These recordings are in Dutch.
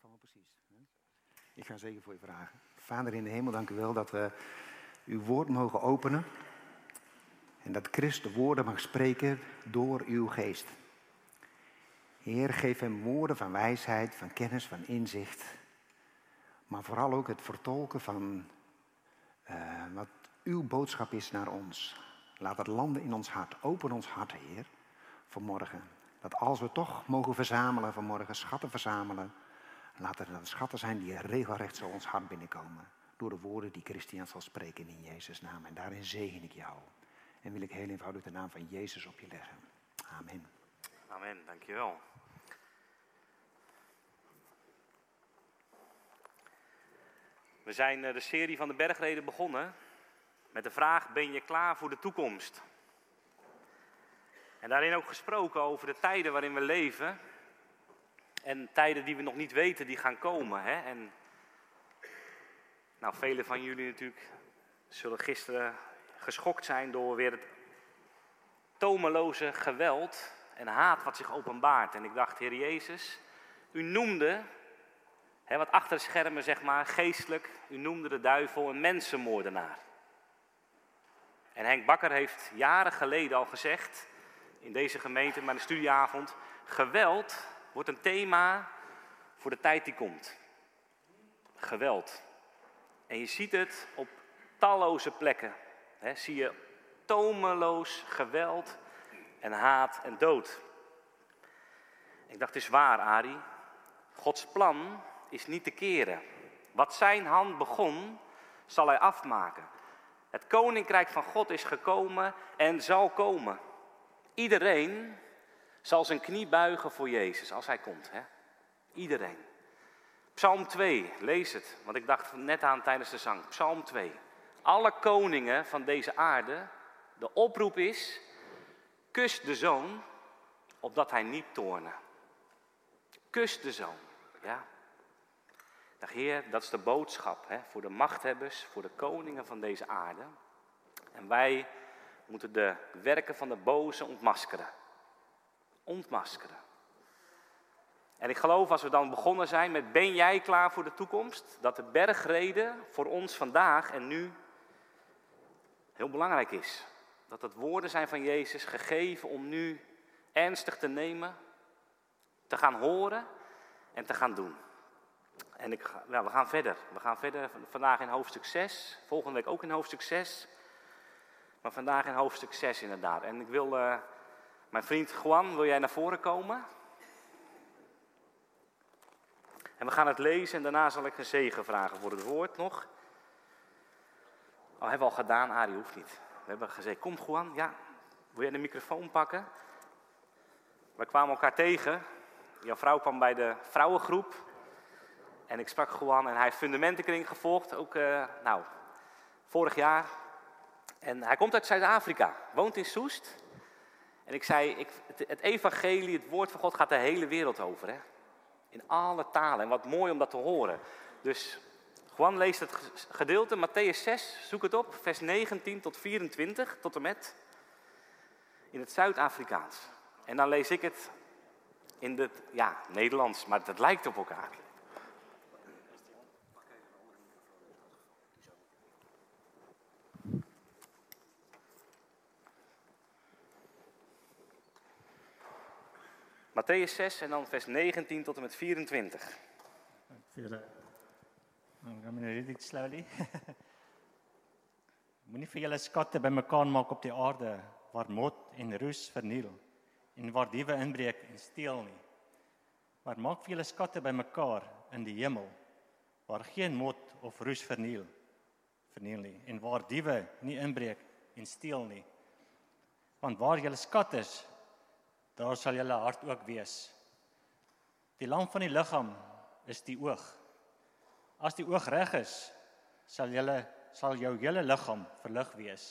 precies. Ik ga zeker voor je vragen. Vader in de hemel, dank u wel dat we uw woord mogen openen. En dat Christus de woorden mag spreken door uw geest. Heer, geef hem woorden van wijsheid, van kennis, van inzicht. Maar vooral ook het vertolken van uh, wat uw boodschap is naar ons. Laat het landen in ons hart. Open ons hart, Heer, vanmorgen. Dat als we toch mogen verzamelen vanmorgen, schatten verzamelen. Laat er schatten zijn die regelrecht zo ons hart binnenkomen. Door de woorden die Christian zal spreken in Jezus' naam. En daarin zegen ik jou. En wil ik heel eenvoudig de naam van Jezus op je leggen. Amen. Amen, dankjewel. We zijn eh, de serie van de bergreden begonnen met de vraag: Ben je klaar voor de toekomst? En daarin ook gesproken over de tijden waarin we leven. En tijden die we nog niet weten, die gaan komen. Hè? En nou, velen van jullie natuurlijk zullen gisteren geschokt zijn door weer het tomeloze geweld en haat wat zich openbaart. En ik dacht, Heer Jezus, u noemde, hè, wat achter de schermen zeg maar, geestelijk, u noemde de duivel een mensenmoordenaar. En Henk Bakker heeft jaren geleden al gezegd, in deze gemeente, maar de studieavond, geweld wordt een thema voor de tijd die komt. Geweld. En je ziet het op talloze plekken. Zie je tomeloos geweld en haat en dood. Ik dacht, het is waar, Ari. Gods plan is niet te keren. Wat zijn hand begon, zal hij afmaken. Het koninkrijk van God is gekomen en zal komen. Iedereen zal zijn knie buigen voor Jezus als hij komt. Hè? Iedereen. Psalm 2, lees het, want ik dacht net aan tijdens de zang. Psalm 2. Alle koningen van deze aarde, de oproep is, kus de zoon, opdat hij niet toorne. Kus de zoon, ja. Dag Heer, dat is de boodschap hè, voor de machthebbers, voor de koningen van deze aarde. En wij moeten de werken van de boze ontmaskeren. Ontmaskeren. En ik geloof als we dan begonnen zijn met ben jij klaar voor de toekomst? Dat de bergreden voor ons vandaag en nu heel belangrijk is. Dat het woorden zijn van Jezus gegeven om nu ernstig te nemen, te gaan horen en te gaan doen. En ik, nou, we gaan verder. We gaan verder vandaag in hoofdstuk 6, volgende week ook in hoofdstuk 6. Maar vandaag in hoofdstuk 6 inderdaad. En ik wil, uh, mijn vriend Juan, wil jij naar voren komen? En we gaan het lezen en daarna zal ik een zegen vragen voor het woord nog. Oh, hebben we al gedaan, Arie hoeft niet. We hebben gezegd, kom Juan, ja, wil jij de microfoon pakken? We kwamen elkaar tegen. Jouw vrouw kwam bij de vrouwengroep. En ik sprak Juan en hij heeft fundamentenkring gevolgd, ook uh, nou, vorig jaar. En hij komt uit Zuid-Afrika, woont in Soest. En ik zei, ik, het, evangelie, het woord van God gaat de hele wereld over. Hè? In alle talen. En wat mooi om dat te horen. Dus Juan leest het gedeelte, Matthäus 6, zoek het op, vers 19 tot 24, tot en met. In het Zuid-Afrikaans. En dan lees ik het in het ja, Nederlands, maar het lijkt op elkaar. Matthäus 6 en dan vers 19 tot en met 24. I'm going to read it slowly. Moenie vir julle skatte bymekaar maak op die aarde waar mot en roes verniel en waar diewe inbreek en steel nie. Maar maak vir julle skatte bymekaar in die hemel waar geen mot of roes verniel verniel nie en waar diewe nie inbreek en steel nie. Want waar julle skat is, daar sal julle hart ook wees. Die lamp van die liggaam is die oog. As die oog reg is, sal julle sal jou hele liggaam verlig wees.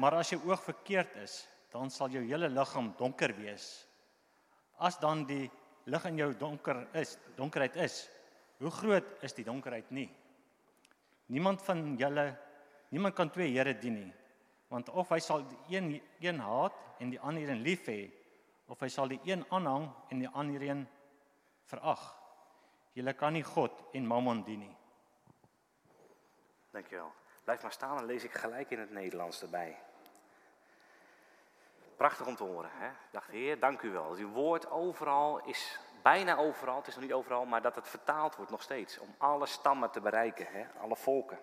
Maar as jou oog verkeerd is, dan sal jou hele liggaam donker wees. As dan die lig in jou donker is, donkerheid is, hoe groot is die donkerheid nie? Niemand van julle niemand kan twee here dien nie, want of hy sal die een een haat en die ander een lief hê, of hy sal die een aanhang en die ander een. Julle kan nie God en Mammon dien nie. Dankjewel. Blijf maar staan en lees ik gelijk in het Nederlands erbij. Prachtig om te horen. Hè? Heer, dank u wel. Uw woord overal is, bijna overal, het is nog niet overal, maar dat het vertaald wordt nog steeds. Om alle stammen te bereiken, hè? alle volken.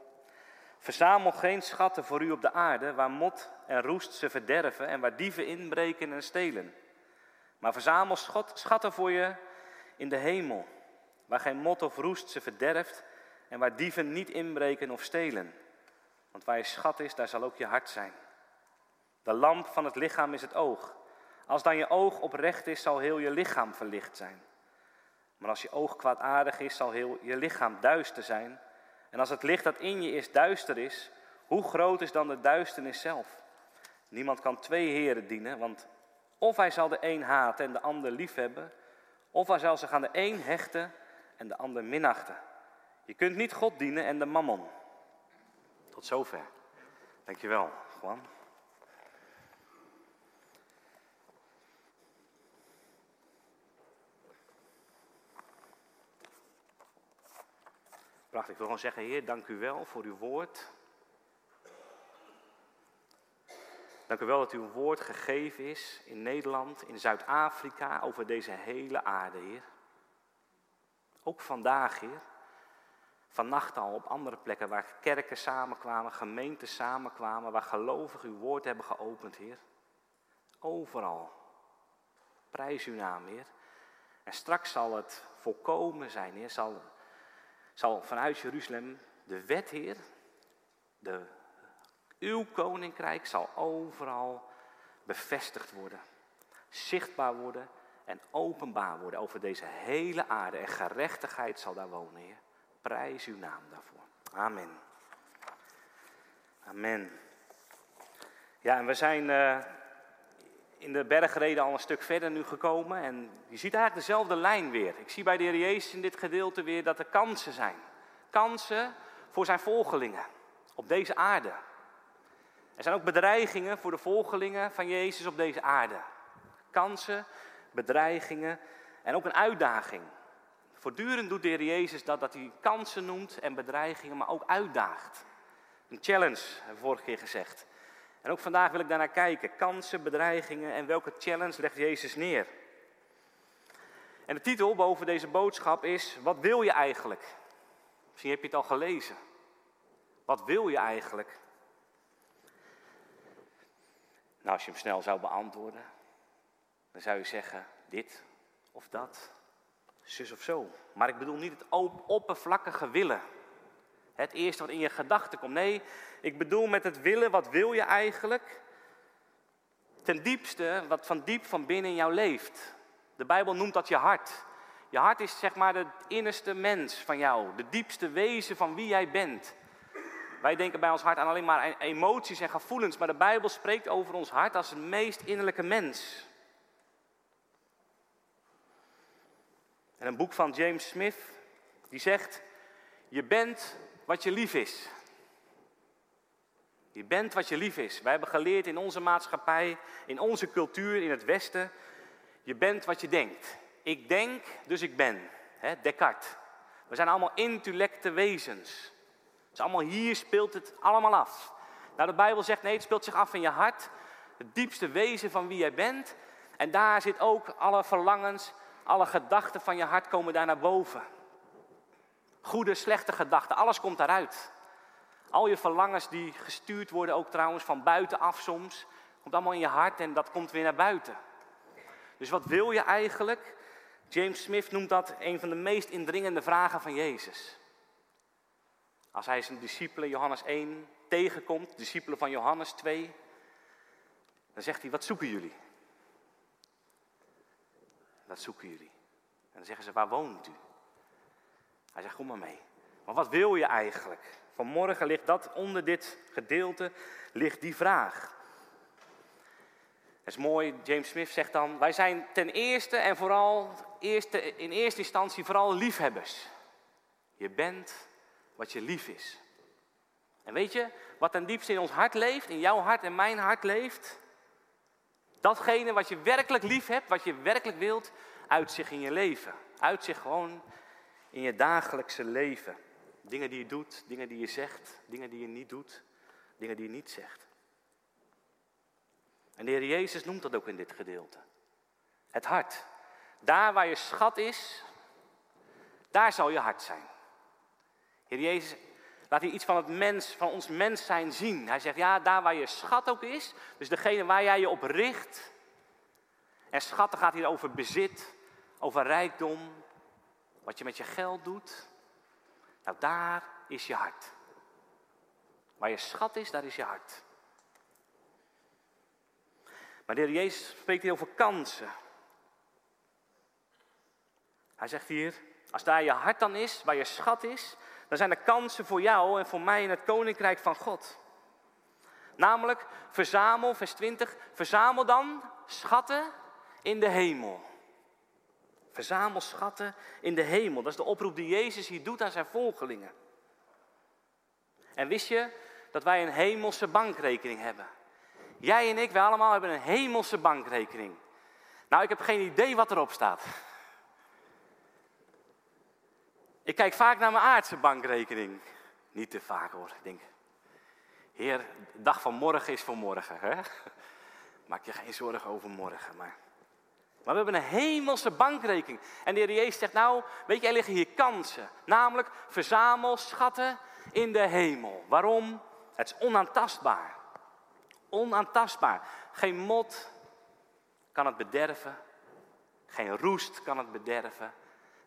Verzamel geen schatten voor u op de aarde, waar mot en roest ze verderven en waar dieven inbreken en stelen. Maar verzamel schatten voor je in de hemel, waar geen mot of roest ze verderft en waar dieven niet inbreken of stelen. Want waar je schat is, daar zal ook je hart zijn. De lamp van het lichaam is het oog. Als dan je oog oprecht is, zal heel je lichaam verlicht zijn. Maar als je oog kwaadaardig is, zal heel je lichaam duister zijn. En als het licht dat in je is duister is, hoe groot is dan de duisternis zelf? Niemand kan twee heren dienen, want of hij zal de een haten en de ander liefhebben, of hij zal zich aan de een hechten en de ander minachten. Je kunt niet God dienen en de mammon. Tot zover. Dankjewel, Juan. Prachtig. Ik wil gewoon zeggen, Heer, dank u wel voor uw woord. Dank u wel dat uw woord gegeven is in Nederland, in Zuid-Afrika, over deze hele aarde, Heer. Ook vandaag, Heer. Vannacht al op andere plekken waar kerken samenkwamen, gemeenten samenkwamen, waar gelovigen uw woord hebben geopend, Heer. Overal. Prijs uw naam, Heer. En straks zal het volkomen zijn, Heer. Zal, zal vanuit Jeruzalem de wet, Heer, de, uw koninkrijk zal overal bevestigd worden. Zichtbaar worden en openbaar worden over deze hele aarde. En gerechtigheid zal daar wonen, Heer. Prijs uw naam daarvoor. Amen. Amen. Ja, en we zijn uh, in de bergreden al een stuk verder nu gekomen. En je ziet eigenlijk dezelfde lijn weer. Ik zie bij de Heer Jezus in dit gedeelte weer dat er kansen zijn. Kansen voor zijn volgelingen op deze aarde. Er zijn ook bedreigingen voor de volgelingen van Jezus op deze aarde. Kansen, bedreigingen en ook een uitdaging. Voortdurend doet de Heer Jezus dat, dat hij kansen noemt en bedreigingen, maar ook uitdaagt. Een challenge, hebben we vorige keer gezegd. En ook vandaag wil ik daarnaar kijken. Kansen, bedreigingen en welke challenge legt Jezus neer? En de titel boven deze boodschap is: Wat wil je eigenlijk? Misschien heb je het al gelezen. Wat wil je eigenlijk? Nou, als je hem snel zou beantwoorden, dan zou je zeggen: dit of dat zus of zo. Maar ik bedoel niet het oppervlakkige willen. Het eerste wat in je gedachten komt. Nee, ik bedoel met het willen, wat wil je eigenlijk? Ten diepste, wat van diep van binnen in jou leeft. De Bijbel noemt dat je hart. Je hart is zeg maar de innerste mens van jou, de diepste wezen van wie jij bent. Wij denken bij ons hart aan alleen maar emoties en gevoelens, maar de Bijbel spreekt over ons hart als een meest innerlijke mens. En een boek van James Smith, die zegt, je bent wat je lief is. Je bent wat je lief is. Wij hebben geleerd in onze maatschappij, in onze cultuur, in het Westen, je bent wat je denkt. Ik denk, dus ik ben. Descartes. We zijn allemaal intellecte wezens. Dus allemaal hier speelt het allemaal af. Nou, de Bijbel zegt nee, het speelt zich af in je hart. Het diepste wezen van wie jij bent. En daar zit ook alle verlangens, alle gedachten van je hart komen daar naar boven. Goede, slechte gedachten, alles komt daaruit. Al je verlangens die gestuurd worden, ook trouwens van buitenaf soms, komt allemaal in je hart en dat komt weer naar buiten. Dus wat wil je eigenlijk? James Smith noemt dat een van de meest indringende vragen van Jezus. Als hij zijn discipelen Johannes 1 tegenkomt, discipelen van Johannes 2, dan zegt hij, wat zoeken jullie? Dat zoeken jullie. En dan zeggen ze, waar woont u? Hij zegt, kom maar mee. Maar wat wil je eigenlijk? Vanmorgen ligt dat onder dit gedeelte, ligt die vraag. Dat is mooi, James Smith zegt dan, wij zijn ten eerste en vooral eerste, in eerste instantie vooral liefhebbers. Je bent wat je lief is. En weet je, wat ten diepste in ons hart leeft, in jouw hart en mijn hart leeft, Datgene wat je werkelijk lief hebt, wat je werkelijk wilt, uit zich in je leven. Uit zich gewoon in je dagelijkse leven. Dingen die je doet, dingen die je zegt, dingen die je niet doet, dingen die je niet zegt. En de Heer Jezus noemt dat ook in dit gedeelte. Het hart. Daar waar je schat is, daar zal je hart zijn. Heer Jezus laat hier iets van, het mens, van ons mens zijn zien. Hij zegt, ja, daar waar je schat ook is, dus degene waar jij je op richt. En schatten gaat hier over bezit, over rijkdom, wat je met je geld doet. Nou, daar is je hart. Waar je schat is, daar is je hart. Maar de Heer Jezus spreekt hier over kansen. Hij zegt hier, als daar je hart dan is, waar je schat is, dan zijn er kansen voor jou en voor mij in het koninkrijk van God. Namelijk, verzamel, vers 20, verzamel dan schatten in de hemel. Verzamel schatten in de hemel. Dat is de oproep die Jezus hier doet aan zijn volgelingen. En wist je dat wij een hemelse bankrekening hebben? Jij en ik, wij allemaal hebben een hemelse bankrekening. Nou, ik heb geen idee wat erop staat. Ik kijk vaak naar mijn aardse bankrekening. Niet te vaak hoor. Ik denk, Heer, de dag van morgen is voor morgen. Hè? Maak je geen zorgen over morgen. Maar, maar we hebben een hemelse bankrekening. En de Heer Jezus zegt, nou, weet je, er liggen hier kansen. Namelijk, verzamel schatten in de hemel. Waarom? Het is onaantastbaar. Onaantastbaar. Geen mot kan het bederven. Geen roest kan het bederven.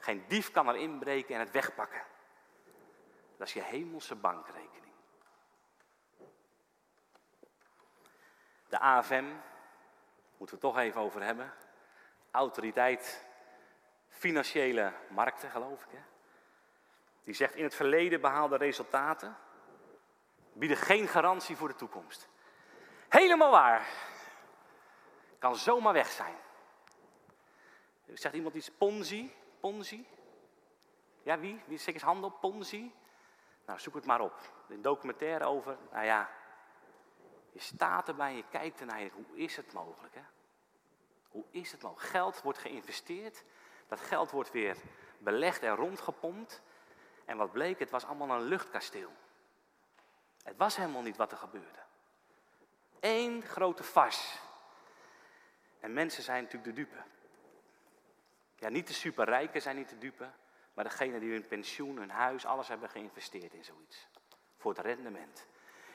Geen dief kan er inbreken en het wegpakken. Dat is je hemelse bankrekening. De AFM, moeten we het toch even over hebben. Autoriteit Financiële Markten, geloof ik. Hè? Die zegt in het verleden behaalde resultaten bieden geen garantie voor de toekomst. Helemaal waar. Kan zomaar weg zijn. Zegt iemand iets Ponzi? Ponzi? Ja, wie? Wie steekt eens handen? Ponzi? Nou, zoek het maar op. Een documentaire over, nou ja, je staat erbij, je kijkt ernaar, hoe is het mogelijk? Hè? Hoe is het mogelijk? Geld wordt geïnvesteerd, dat geld wordt weer belegd en rondgepompt. En wat bleek, het was allemaal een luchtkasteel. Het was helemaal niet wat er gebeurde. Eén grote fars. En mensen zijn natuurlijk de dupe. Ja, niet de superrijken zijn niet de dupe, maar degene die hun pensioen, hun huis, alles hebben geïnvesteerd in zoiets. Voor het rendement.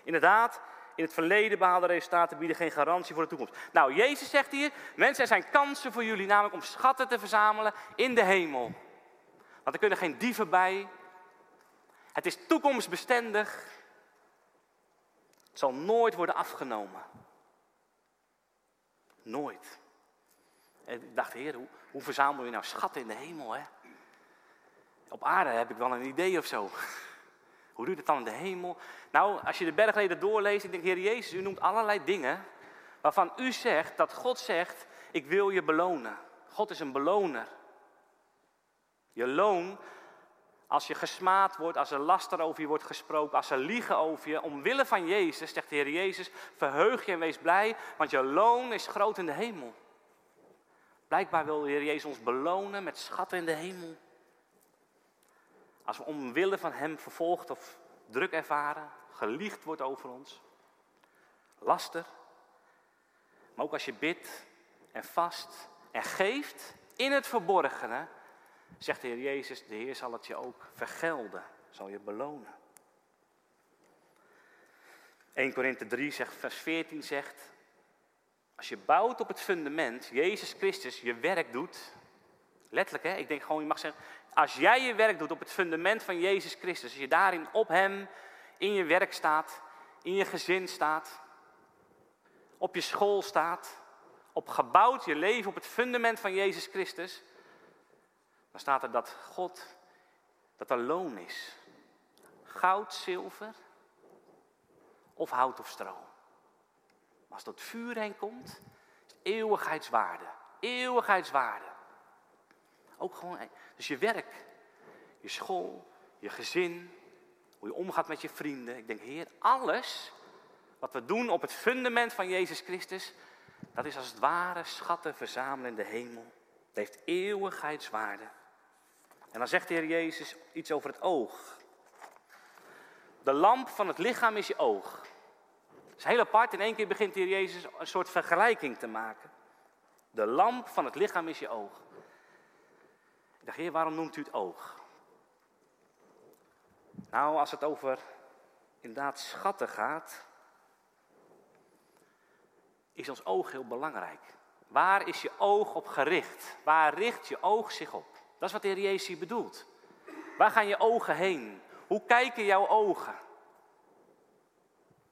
Inderdaad, in het verleden behaalde resultaten bieden geen garantie voor de toekomst. Nou, Jezus zegt hier, mensen, er zijn kansen voor jullie, namelijk om schatten te verzamelen in de hemel. Want er kunnen geen dieven bij. Het is toekomstbestendig. Het zal nooit worden afgenomen. Nooit. En ik dacht, heer, hoe, hoe verzamel je nou schatten in de hemel? Hè? Op aarde heb ik wel een idee of zo. Hoe doe je dat dan in de hemel? Nou, als je de bergleden doorleest, ik denk, Heer Jezus, u noemt allerlei dingen waarvan u zegt dat God zegt, ik wil je belonen. God is een beloner. Je loon, als je gesmaad wordt, als er laster over je wordt gesproken, als er liegen over je, omwille van Jezus, zegt de Heer Jezus, verheug je en wees blij, want je loon is groot in de hemel. Blijkbaar wil de Heer Jezus ons belonen met schatten in de hemel. Als we omwille van Hem vervolgd of druk ervaren, geliegd wordt over ons, laster. Maar ook als je bidt en vast en geeft in het verborgene, zegt de Heer Jezus, de Heer zal het je ook vergelden, zal je belonen. 1 Korinthe 3 zegt, vers 14 zegt, als je bouwt op het fundament, Jezus Christus, je werk doet. Letterlijk, hè? Ik denk gewoon, je mag zeggen, als jij je werk doet op het fundament van Jezus Christus, als je daarin op Hem in je werk staat, in je gezin staat, op je school staat, op gebouwd je leven op het fundament van Jezus Christus, dan staat er dat God, dat er loon is. Goud, zilver of hout of stro. Maar als dat vuur heen komt, is eeuwigheidswaarde. Eeuwigheidswaarde. Ook gewoon, dus je werk, je school, je gezin, hoe je omgaat met je vrienden. Ik denk, Heer, alles wat we doen op het fundament van Jezus Christus, dat is als het ware schatten verzamelen in de hemel. Het heeft eeuwigheidswaarde. En dan zegt de Heer Jezus iets over het oog. De lamp van het lichaam is je oog. Is heel apart. In één keer begint de Heer Jezus een soort vergelijking te maken. De lamp van het lichaam is je oog. Ik dacht, Heer, waarom noemt u het oog? Nou, als het over inderdaad schatten gaat, is ons oog heel belangrijk. Waar is je oog op gericht? Waar richt je oog zich op? Dat is wat de Heer Jezus hier bedoelt. Waar gaan je ogen heen? Hoe kijken jouw ogen?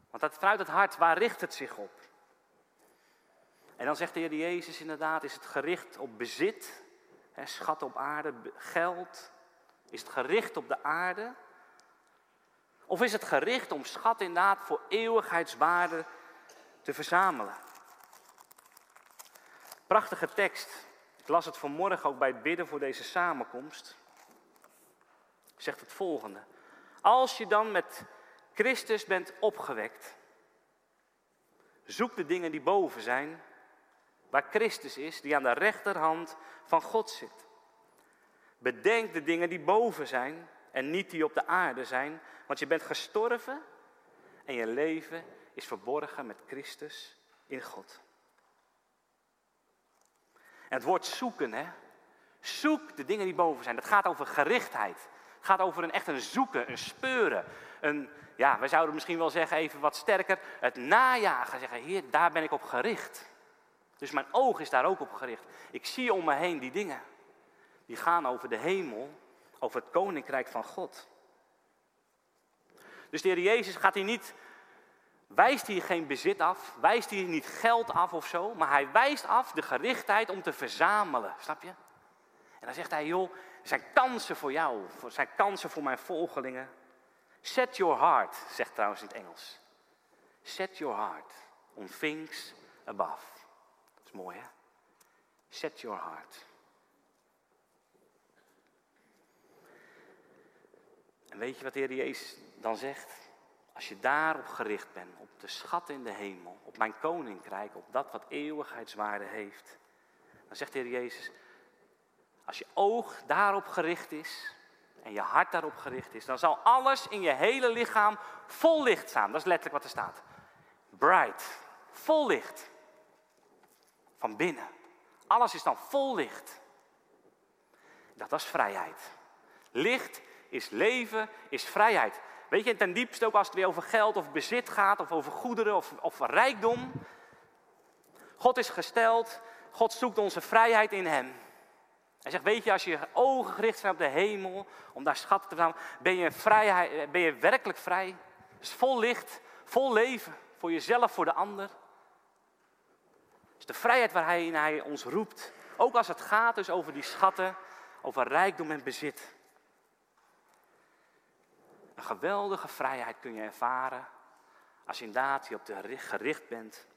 Want dat vanuit het hart, waar richt het zich op? En dan zegt de Heer Jezus inderdaad, is het gericht op bezit, hè, schat op aarde, geld? Is het gericht op de aarde? Of is het gericht om schat inderdaad voor eeuwigheidswaarde te verzamelen? Prachtige tekst. Ik las het vanmorgen ook bij het bidden voor deze samenkomst. Zegt het volgende. Als je dan met Christus bent opgewekt, zoek de dingen die boven zijn, waar Christus is, die aan de rechterhand van God zit. Bedenk de dingen die boven zijn en niet die op de aarde zijn, want je bent gestorven en je leven is verborgen met Christus in God. En het woord zoeken, hè? Zoek de dingen die boven zijn. Dat gaat over gerichtheid. Het gaat over een echt een zoeken, een speuren. Een, ja, wij zouden misschien wel zeggen, even wat sterker, het najagen. Zeggen, heer, daar ben ik op gericht. Dus mijn oog is daar ook op gericht. Ik zie om me heen die dingen. Die gaan over de hemel, over het koninkrijk van God. Dus de Heer Jezus gaat hier niet, wijst hier geen bezit af, wijst hier niet geld af of zo, maar hij wijst af de gerichtheid om te verzamelen, snap je? En dan zegt hij, joh, er zijn kansen voor jou, er zijn kansen voor mijn volgelingen. Set your heart, zegt trouwens in het Engels. Set your heart on things above. Dat is mooi, hè? Set your heart. En weet je wat de Heer Jezus dan zegt? Als je daarop gericht bent, op de schat in de hemel, op mijn koninkrijk, op dat wat eeuwigheidswaarde heeft, dan zegt de Heer Jezus, als je oog daarop gericht is en je hart daarop gericht is, dan zal alles in je hele lichaam vol licht staan. Dat is letterlijk wat er staat. Bright, vol licht. Van binnen. Alles is dan vol licht. Dat, is vrijheid. Licht is leven, is vrijheid. Weet je, ten diepste ook als het weer over geld of bezit gaat, of over goederen of, of rijkdom. God is gesteld, God zoekt onze vrijheid in Hem. Hij zegt, weet je, als je ogen gericht zijn op de hemel, om daar schatten te verzamelen, ben je, vrijheid, ben je werkelijk vrij. Is vol licht, vol leven, voor jezelf, voor de ander. Is de vrijheid waarin hij ons roept. Ook als het gaat dus over die schatten, over rijkdom en bezit. Een geweldige vrijheid kun je ervaren als je inderdaad op de gericht bent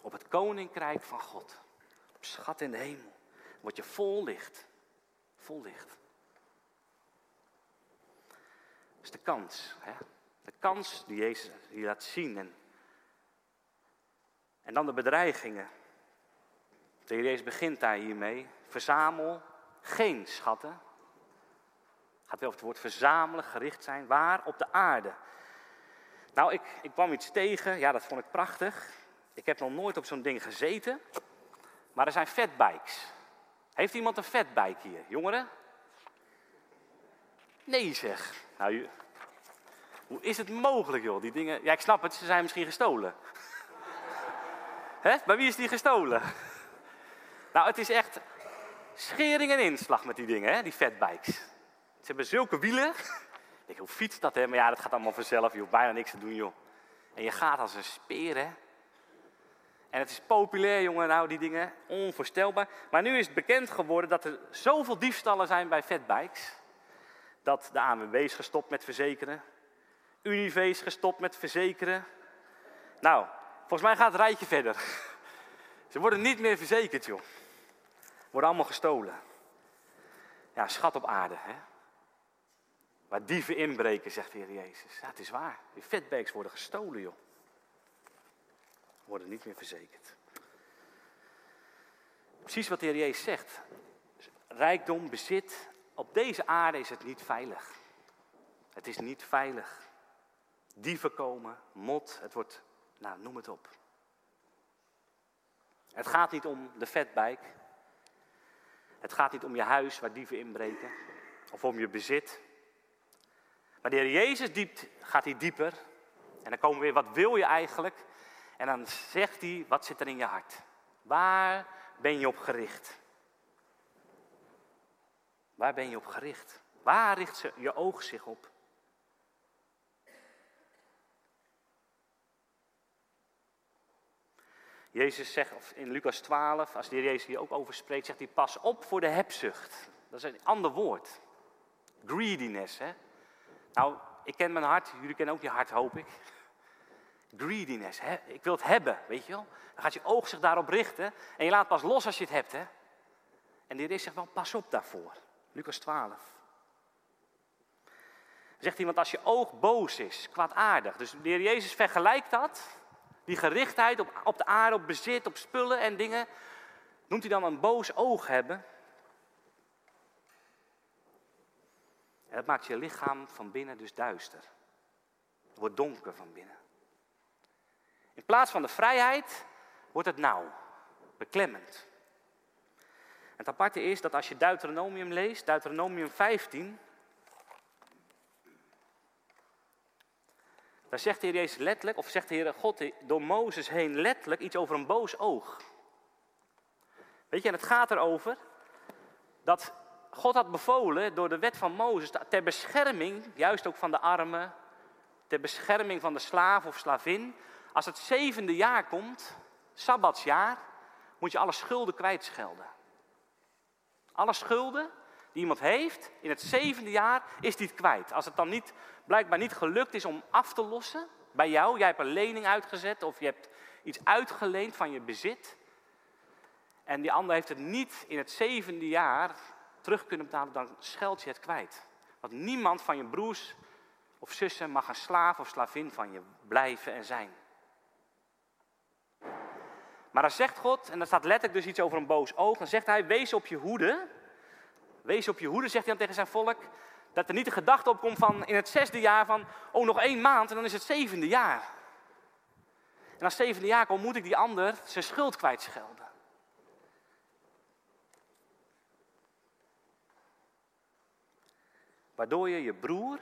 op het koninkrijk van God. Op schat in de hemel. Word je vol licht. Vol licht. Dat is de kans. Hè? De kans die Jezus hier laat zien. En, en dan de bedreigingen. De Jezus begint daar hiermee. Verzamel geen schatten gaat weer over het woord verzamelen, gericht zijn. Waar? Op de aarde. Nou, ik, ik kwam iets tegen, ja, dat vond ik prachtig. Ik heb nog nooit op zo'n ding gezeten. Maar er zijn fatbikes. Heeft iemand een fatbike hier, jongeren? Nee, zeg. Nou, hoe is het mogelijk, joh? Die dingen. Ja, ik snap het, ze zijn misschien gestolen. Hè? Bij wie is die gestolen? Nou, het is echt schering en inslag met die dingen, hè? die fatbikes. Ze hebben zulke wielen. Ik hoe fiets dat, hè? Maar ja, dat gaat allemaal vanzelf. Hoeft bijna niks te doen, joh. En je gaat als een speer, hè? En het is populair, jongen, nou, die dingen. Onvoorstelbaar. Maar nu is het bekend geworden dat er zoveel diefstallen zijn bij fatbikes. Dat de ANWB is gestopt met verzekeren. Unive is gestopt met verzekeren. Nou, volgens mij gaat het rijtje verder. Ze worden niet meer verzekerd, joh. Worden allemaal gestolen. Ja, schat op aarde, hè. Waar dieven inbreken, zegt de Heer Jezus. Ja, het is waar. Die vetbakes worden gestolen, joh. Worden niet meer verzekerd. Precies wat de Heer Jezus zegt. Rijkdom, bezit, op deze aarde is het niet veilig. Het is niet veilig. Dieven komen, mot, het wordt, nou noem het op. Het gaat niet om de vetbijk. Het gaat niet om je huis waar dieven inbreken. Of om je bezit. Maar de Heer Jezus diept, gaat hij dieper. En dan komen we weer, wat wil je eigenlijk? En dan zegt hij, wat zit er in je hart? Waar ben je op gericht? Waar ben je op gericht? Waar richt je oog zich op? Jezus zegt of in Lucas 12, als de Jezus hier ook over spreekt, zegt hij pas op voor de hebzucht. Dat is een ander woord. Greediness, hè. Nou, ik ken mijn hart, jullie kennen ook je hart, hoop ik. Greediness, hè? ik wil het hebben, weet je wel. Dan gaat je oog zich daarop richten en je laat pas los als je het hebt. Hè? En de Heer zegt wel, pas op daarvoor. Lucas 12. Dan zegt iemand, als je oog boos is, kwaadaardig. Dus de Heer Jezus vergelijkt dat, die gerichtheid op, op de aarde, op bezit, op spullen en dingen. Noemt hij dan een boos oog hebben? En dat maakt je lichaam van binnen dus duister. Het wordt donker van binnen. In plaats van de vrijheid wordt het nauw, beklemmend. Het aparte is dat als je Deuteronomium leest, Deuteronomium 15, daar zegt de Heer Jezus letterlijk, of zegt de Heer God door Mozes heen letterlijk iets over een boos oog. Weet je, en het gaat erover dat God had bevolen door de wet van Mozes ter bescherming, juist ook van de armen, ter bescherming van de slaaf of slavin, als het zevende jaar komt, Sabbatsjaar, moet je alle schulden kwijtschelden. Alle schulden die iemand heeft, in het zevende jaar is die kwijt. Als het dan niet, blijkbaar niet gelukt is om af te lossen bij jou, jij hebt een lening uitgezet of je hebt iets uitgeleend van je bezit. En die ander heeft het niet in het zevende jaar terug kunnen betalen, dan scheld je het kwijt. Want niemand van je broers of zussen mag een slaaf of slavin van je blijven en zijn. Maar dan zegt God, en dan staat letterlijk dus iets over een boos oog, dan zegt hij, wees op je hoede. Wees op je hoede, zegt hij dan tegen zijn volk, dat er niet de gedachte opkomt van in het zesde jaar van, oh nog één maand en dan is het zevende jaar. En als zevende jaar komt, moet ik die ander zijn schuld kwijtschelden. Waardoor je je broer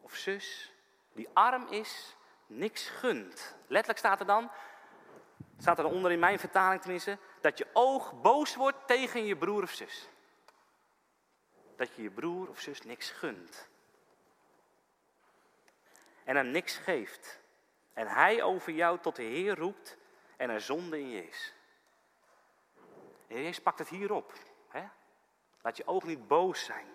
of zus, die arm is, niks gunt. Letterlijk staat er dan, staat er onder in mijn vertaling tenminste, dat je oog boos wordt tegen je broer of zus. Dat je je broer of zus niks gunt. En hem niks geeft. En hij over jou tot de Heer roept en er zonde in je is. De Heer pakt het hier op. Hè? Laat je oog niet boos zijn.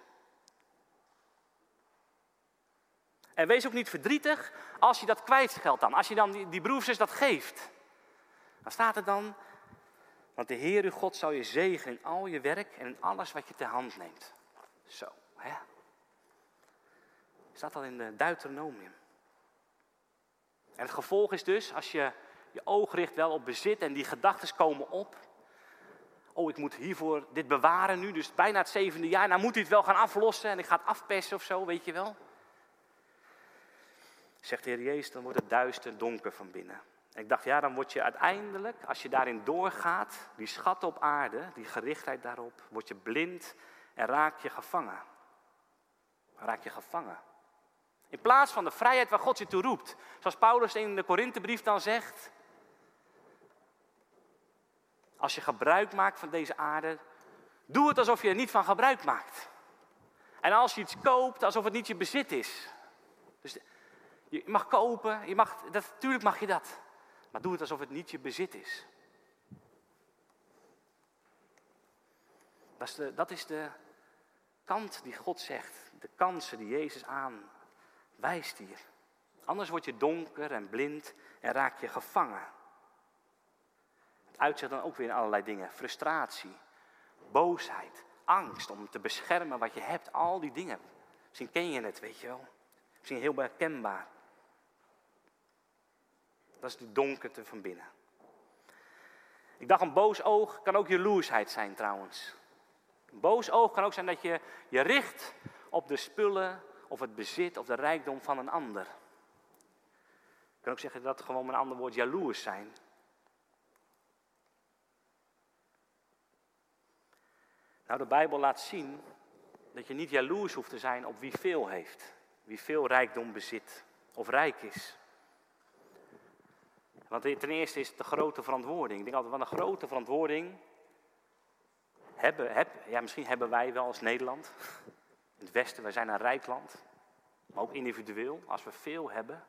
En wees ook niet verdrietig als je dat kwijtscheldt dan. Als je dan die, die broer of zus dat geeft. Dan staat er dan, want de Heer uw God zal je zegenen in al je werk en in alles wat je ter hand neemt. Zo, hè. Staat al in de Deuteronomium. En het gevolg is dus, als je je oog richt wel op bezit en die gedachten komen op. Oh, ik moet hiervoor dit bewaren nu, dus bijna het zevende jaar. Nou moet hij het wel gaan aflossen en ik ga het afpersen of zo, weet je wel. Zegt de Heer Jezus, dan wordt het duister, donker van binnen. En ik dacht, ja, dan word je uiteindelijk, als je daarin doorgaat, die schatten op aarde, die gerichtheid daarop, word je blind en raak je gevangen. Raak je gevangen. In plaats van de vrijheid waar God je toe roept. Zoals Paulus in de Korinthebrief dan zegt. Als je gebruik maakt van deze aarde, doe het alsof je er niet van gebruik maakt. En als je iets koopt, alsof het niet je bezit is. Dus je mag kopen, je mag, dat, natuurlijk mag je dat. Maar doe het alsof het niet je bezit is. Dat is de, kant die God zegt. De kansen die Jezus aanwijst hier. Anders word je donker en blind en raak je gevangen. Het uitzicht dan ook weer in allerlei dingen. Frustratie, boosheid, angst om te beschermen wat je hebt. Al die dingen. Misschien ken je het, weet je wel. Misschien heel herkenbaar. Dat is die donkerte van binnen. Ik dacht, een boos oog kan ook jaloersheid zijn trouwens. Een boos oog kan ook zijn dat je je richt op de spullen of het bezit of de rijkdom van een ander. Je kan ook zeggen dat gewoon met een ander woord jaloers zijn. Nou, de Bijbel laat zien dat je niet jaloers hoeft te zijn op wie veel heeft, wie veel rijkdom bezit of rijk is. Want ten eerste is het de grote verantwoording. Ik denk altijd, wat een grote verantwoording hebben, heb, ja, misschien hebben wij wel als Nederland. In het Westen, wij zijn een rijk land. Maar ook individueel, als we veel hebben.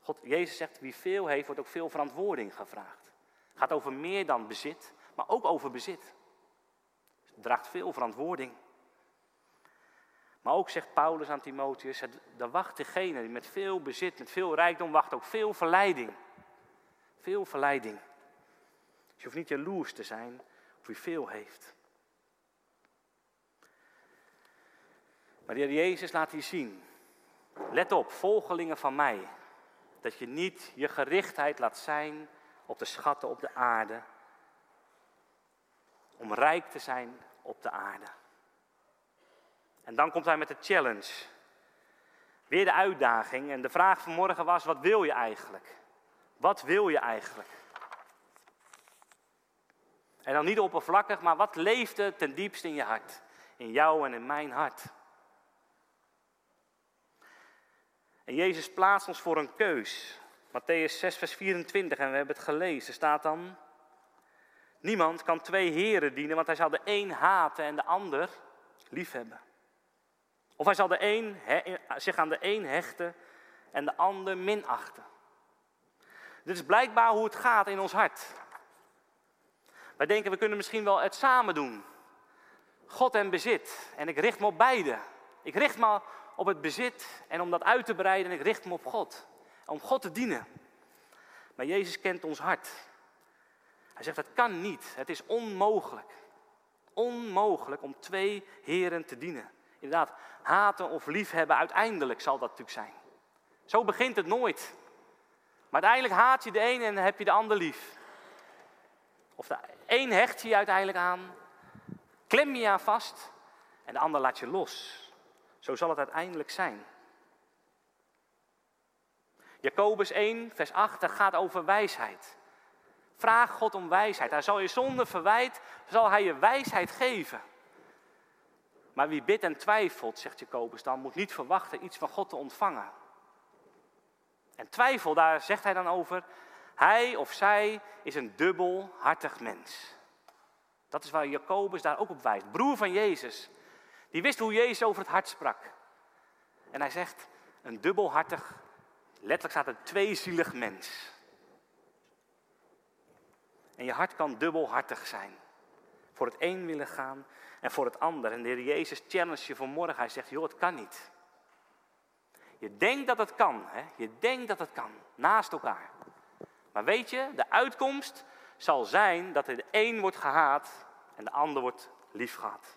God, Jezus zegt, wie veel heeft, wordt ook veel verantwoording gevraagd. Het gaat over meer dan bezit, maar ook over bezit. Het draagt veel verantwoording. Maar ook zegt Paulus aan Timotheus, er wacht degene die met veel bezit, met veel rijkdom, wacht ook veel verleiding. Veel verleiding. Je hoeft niet jaloers te zijn op wie veel heeft. Maar de Heer Jezus laat hier zien. Let op, volgelingen van mij. Dat je niet je gerichtheid laat zijn op de schatten op de aarde. Om rijk te zijn op de aarde. En dan komt hij met de challenge. Weer de uitdaging. En de vraag van morgen was: wat wil je eigenlijk? Wat wil je eigenlijk? En dan niet oppervlakkig, maar wat leeft er ten diepste in je hart? In jou en in mijn hart. En Jezus plaatst ons voor een keus. Matthäus 6, vers 24, en we hebben het gelezen, staat dan... Niemand kan twee heren dienen, want hij zal de een haten en de ander liefhebben. Of hij zal de een, zich aan de een hechten en de ander minachten. Dit is blijkbaar hoe het gaat in ons hart. Wij denken, we kunnen misschien wel het samen doen. God en bezit. En ik richt me op beide. Ik richt me op het bezit en om dat uit te breiden. En ik richt me op God. Om God te dienen. Maar Jezus kent ons hart. Hij zegt, het kan niet. Het is onmogelijk. Onmogelijk om twee heren te dienen. Inderdaad, haten of liefhebben, uiteindelijk zal dat natuurlijk zijn. Zo begint het nooit. Maar uiteindelijk haat je de een en heb je de ander lief. Of de een hecht je, je uiteindelijk aan, klem je aan vast en de ander laat je los. Zo zal het uiteindelijk zijn. Jacobus 1, vers 8, dat gaat over wijsheid. Vraag God om wijsheid. Hij zal je zonde verwijt, zal hij je wijsheid geven. Maar wie bidt en twijfelt, zegt Jacobus dan, moet niet verwachten iets van God te ontvangen. En twijfel, daar zegt hij dan over, hij of zij is een dubbelhartig mens. Dat is waar Jacobus daar ook op wijst. Broer van Jezus. Die wist hoe Jezus over het hart sprak. En hij zegt, een dubbelhartig, letterlijk staat er tweezielig mens. En je hart kan dubbelhartig zijn. Voor het een willen gaan en voor het ander. En de Heer Jezus challenge je vanmorgen. Hij zegt, joh, het kan niet. Je denkt dat het kan. Hè? Je denkt dat het kan. Naast elkaar. Maar weet je, de uitkomst zal zijn dat de een wordt gehaat en de ander wordt liefgehad.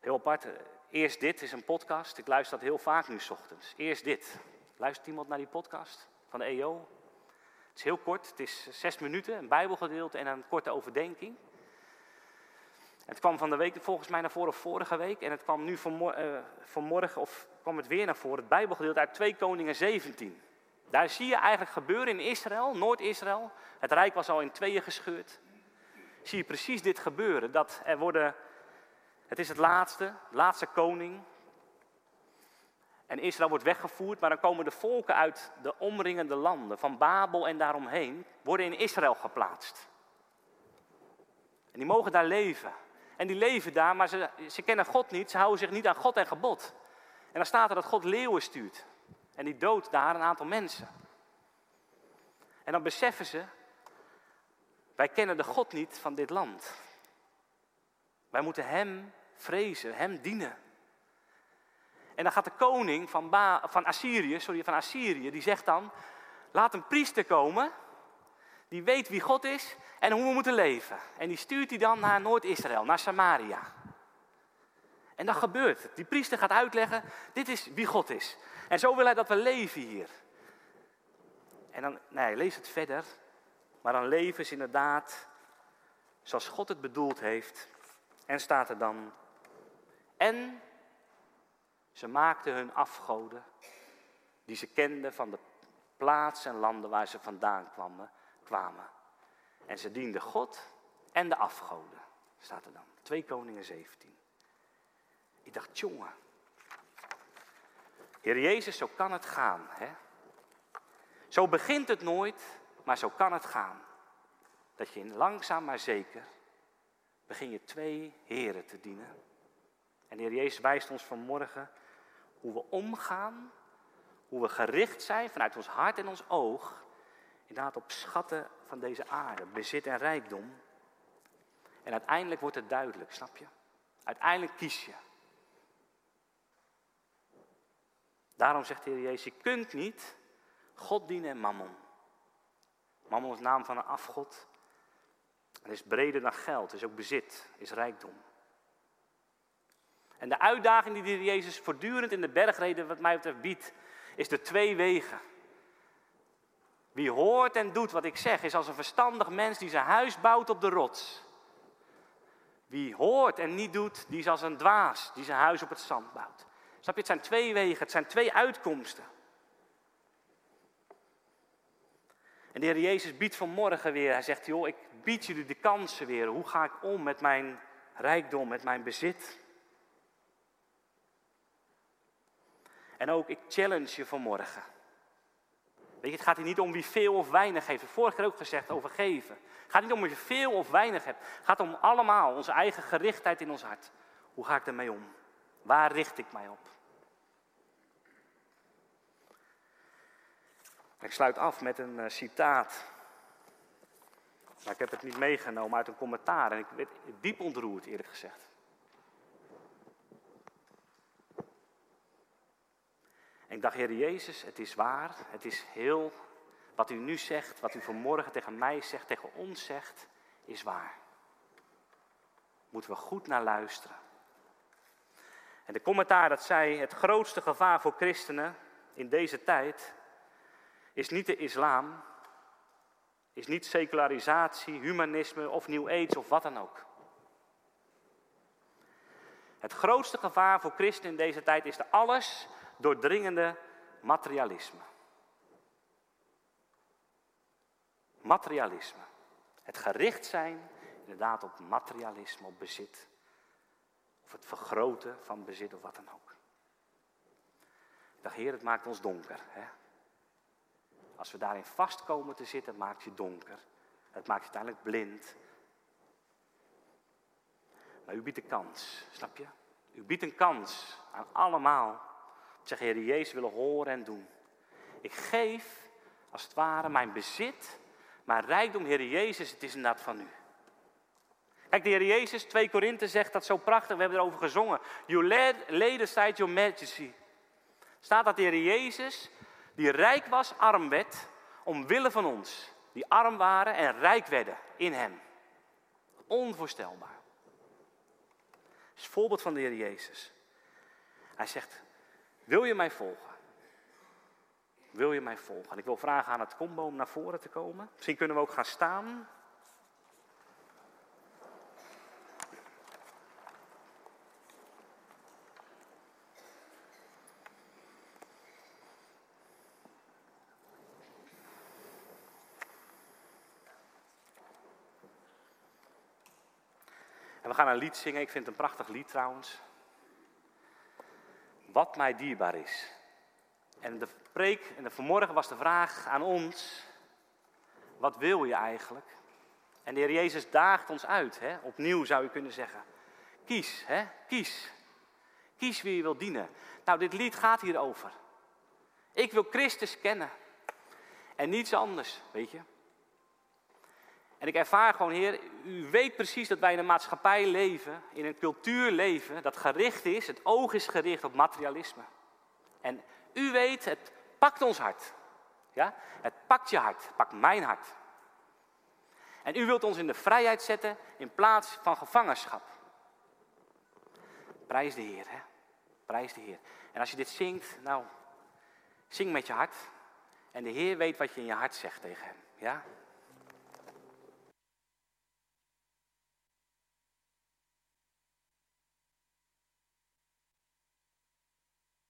Heel apart. Eerst dit is een podcast. Ik luister dat heel vaak nu s ochtends. Eerst dit. Luistert iemand naar die podcast van de EO? Het is heel kort. Het is zes minuten, een bijbelgedeelte en een korte overdenking. Het kwam van de week volgens mij naar voren vorige week. En het kwam nu uh, vanmorgen of kwam het weer naar voren. Het bijbelgedeelte uit 2 Koningen 17. Daar zie je eigenlijk gebeuren in Israël, Noord-Israël. Het rijk was al in tweeën gescheurd. Zie je precies dit gebeuren. Dat er worden het is het laatste, laatste koning. En Israël wordt weggevoerd, maar dan komen de volken uit de omringende landen, van Babel en daaromheen, worden in Israël geplaatst. En die mogen daar leven. En die leven daar, maar ze, ze kennen God niet, ze houden zich niet aan God en gebod. En dan staat er dat God leeuwen stuurt. En die doodt daar een aantal mensen. En dan beseffen ze, wij kennen de God niet van dit land. Wij moeten Hem vrezen, Hem dienen. En dan gaat de koning van, van Assyrië, sorry, van Assyrië, die zegt dan, laat een priester komen, die weet wie God is en hoe we moeten leven. En die stuurt hij dan naar Noord-Israël, naar Samaria. En dat gebeurt het. Die priester gaat uitleggen, dit is wie God is. En zo wil hij dat we leven hier. En dan, nee, lees het verder. Maar dan leven ze inderdaad zoals God het bedoeld heeft. En staat er dan, en ze maakten hun afgoden, die ze kenden van de plaats en landen waar ze vandaan kwamen, kwamen. En ze dienden God en de afgoden, staat er dan. 2 Koningen 17. Ik dacht, jongen. Heer Jezus, zo kan het gaan. Hè? Zo begint het nooit, maar zo kan het gaan. Dat je langzaam maar zeker begin je twee heren te dienen. En Heer Jezus wijst ons vanmorgen hoe we omgaan, hoe we gericht zijn vanuit ons hart en ons oog, inderdaad op schatten van deze aarde, bezit en rijkdom. En uiteindelijk wordt het duidelijk, snap je? Uiteindelijk kies je. Daarom zegt de Heer Jezus, je kunt niet God dienen en mammon. Mammon is naam van een afgod. Het is breder dan geld, is ook bezit, is rijkdom. En de uitdaging die de Heer Jezus voortdurend in de bergreden, wat mij betreft, biedt, is de twee wegen. Wie hoort en doet wat ik zeg, is als een verstandig mens die zijn huis bouwt op de rots. Wie hoort en niet doet, die is als een dwaas die zijn huis op het zand bouwt. Snap je, het zijn twee wegen, het zijn twee uitkomsten. En de Heer Jezus biedt vanmorgen weer, hij zegt, joh, ik bied jullie de kansen weer. Hoe ga ik om met mijn rijkdom, met mijn bezit? En ook, ik challenge je vanmorgen. Het gaat hier niet om wie veel of weinig heeft. Vorige keer ook gezegd over geven. Het gaat niet om je veel of weinig hebt. Het gaat om allemaal, onze eigen gerichtheid in ons hart. Hoe ga ik ermee om? Waar richt ik mij op? Ik sluit af met een uh, citaat. Maar ik heb het niet meegenomen uit een commentaar. En ik werd diep ontroerd, eerlijk gezegd. En ik dacht, Heer Jezus, het is waar. Het is heel. Wat u nu zegt, wat u vanmorgen tegen mij zegt, tegen ons zegt, is waar. Moeten we goed naar luisteren. En de commentaar dat zei: het grootste gevaar voor christenen in deze tijd is niet de islam, is niet secularisatie, humanisme of New Age of wat dan ook. Het grootste gevaar voor christenen in deze tijd is de alles doordringende materialisme. Materialisme. Het gericht zijn inderdaad op materialisme, op bezit. Of het vergroten van bezit of wat dan ook. Ik dacht, Heer, het maakt ons donker. Hè? Als we daarin vast komen te zitten, maakt je donker. Het maakt je uiteindelijk blind. Maar u biedt een kans, snap je? U biedt een kans aan allemaal. Zeg, Heer Jezus, willen horen en doen. Ik geef, als het ware, mijn bezit, mijn rijkdom, Heer Jezus, het is inderdaad van u. Kijk, de Heer Jezus, 2 Korinthe zegt dat zo prachtig, we hebben erover gezongen. You laid aside your majesty. Staat dat de Heer Jezus die rijk was, arm werd, omwille van ons, die arm waren en rijk werden in Hem. Onvoorstelbaar. Dat is het voorbeeld van de Heer Jezus. Hij zegt, wil je mij volgen? Wil je mij volgen? En ik wil vragen aan het combo om naar voren te komen. Misschien kunnen we ook gaan staan. En we gaan een lied zingen. Ik vind het een prachtig lied trouwens. Wat mij dierbaar is. En de preek en de vanmorgen was de vraag aan ons. Wat wil je eigenlijk? En de Heer Jezus daagt ons uit. Hè? Opnieuw zou je kunnen zeggen. Kies, hè? kies. Kies wie je wil dienen. Nou, dit lied gaat hierover. Ik wil Christus kennen. En niets anders, weet je. En ik ervaar gewoon, Heer, u weet precies dat wij in een maatschappij leven, in een cultuur leven, dat gericht is, het oog is gericht op materialisme. En u weet, het pakt ons hart. Ja? Het pakt je hart, pakt mijn hart. En u wilt ons in de vrijheid zetten in plaats van gevangenschap. Prijs de Heer, hè? Prijs de Heer. En als je dit zingt, nou, zing met je hart. En de Heer weet wat je in je hart zegt tegen hem. Ja?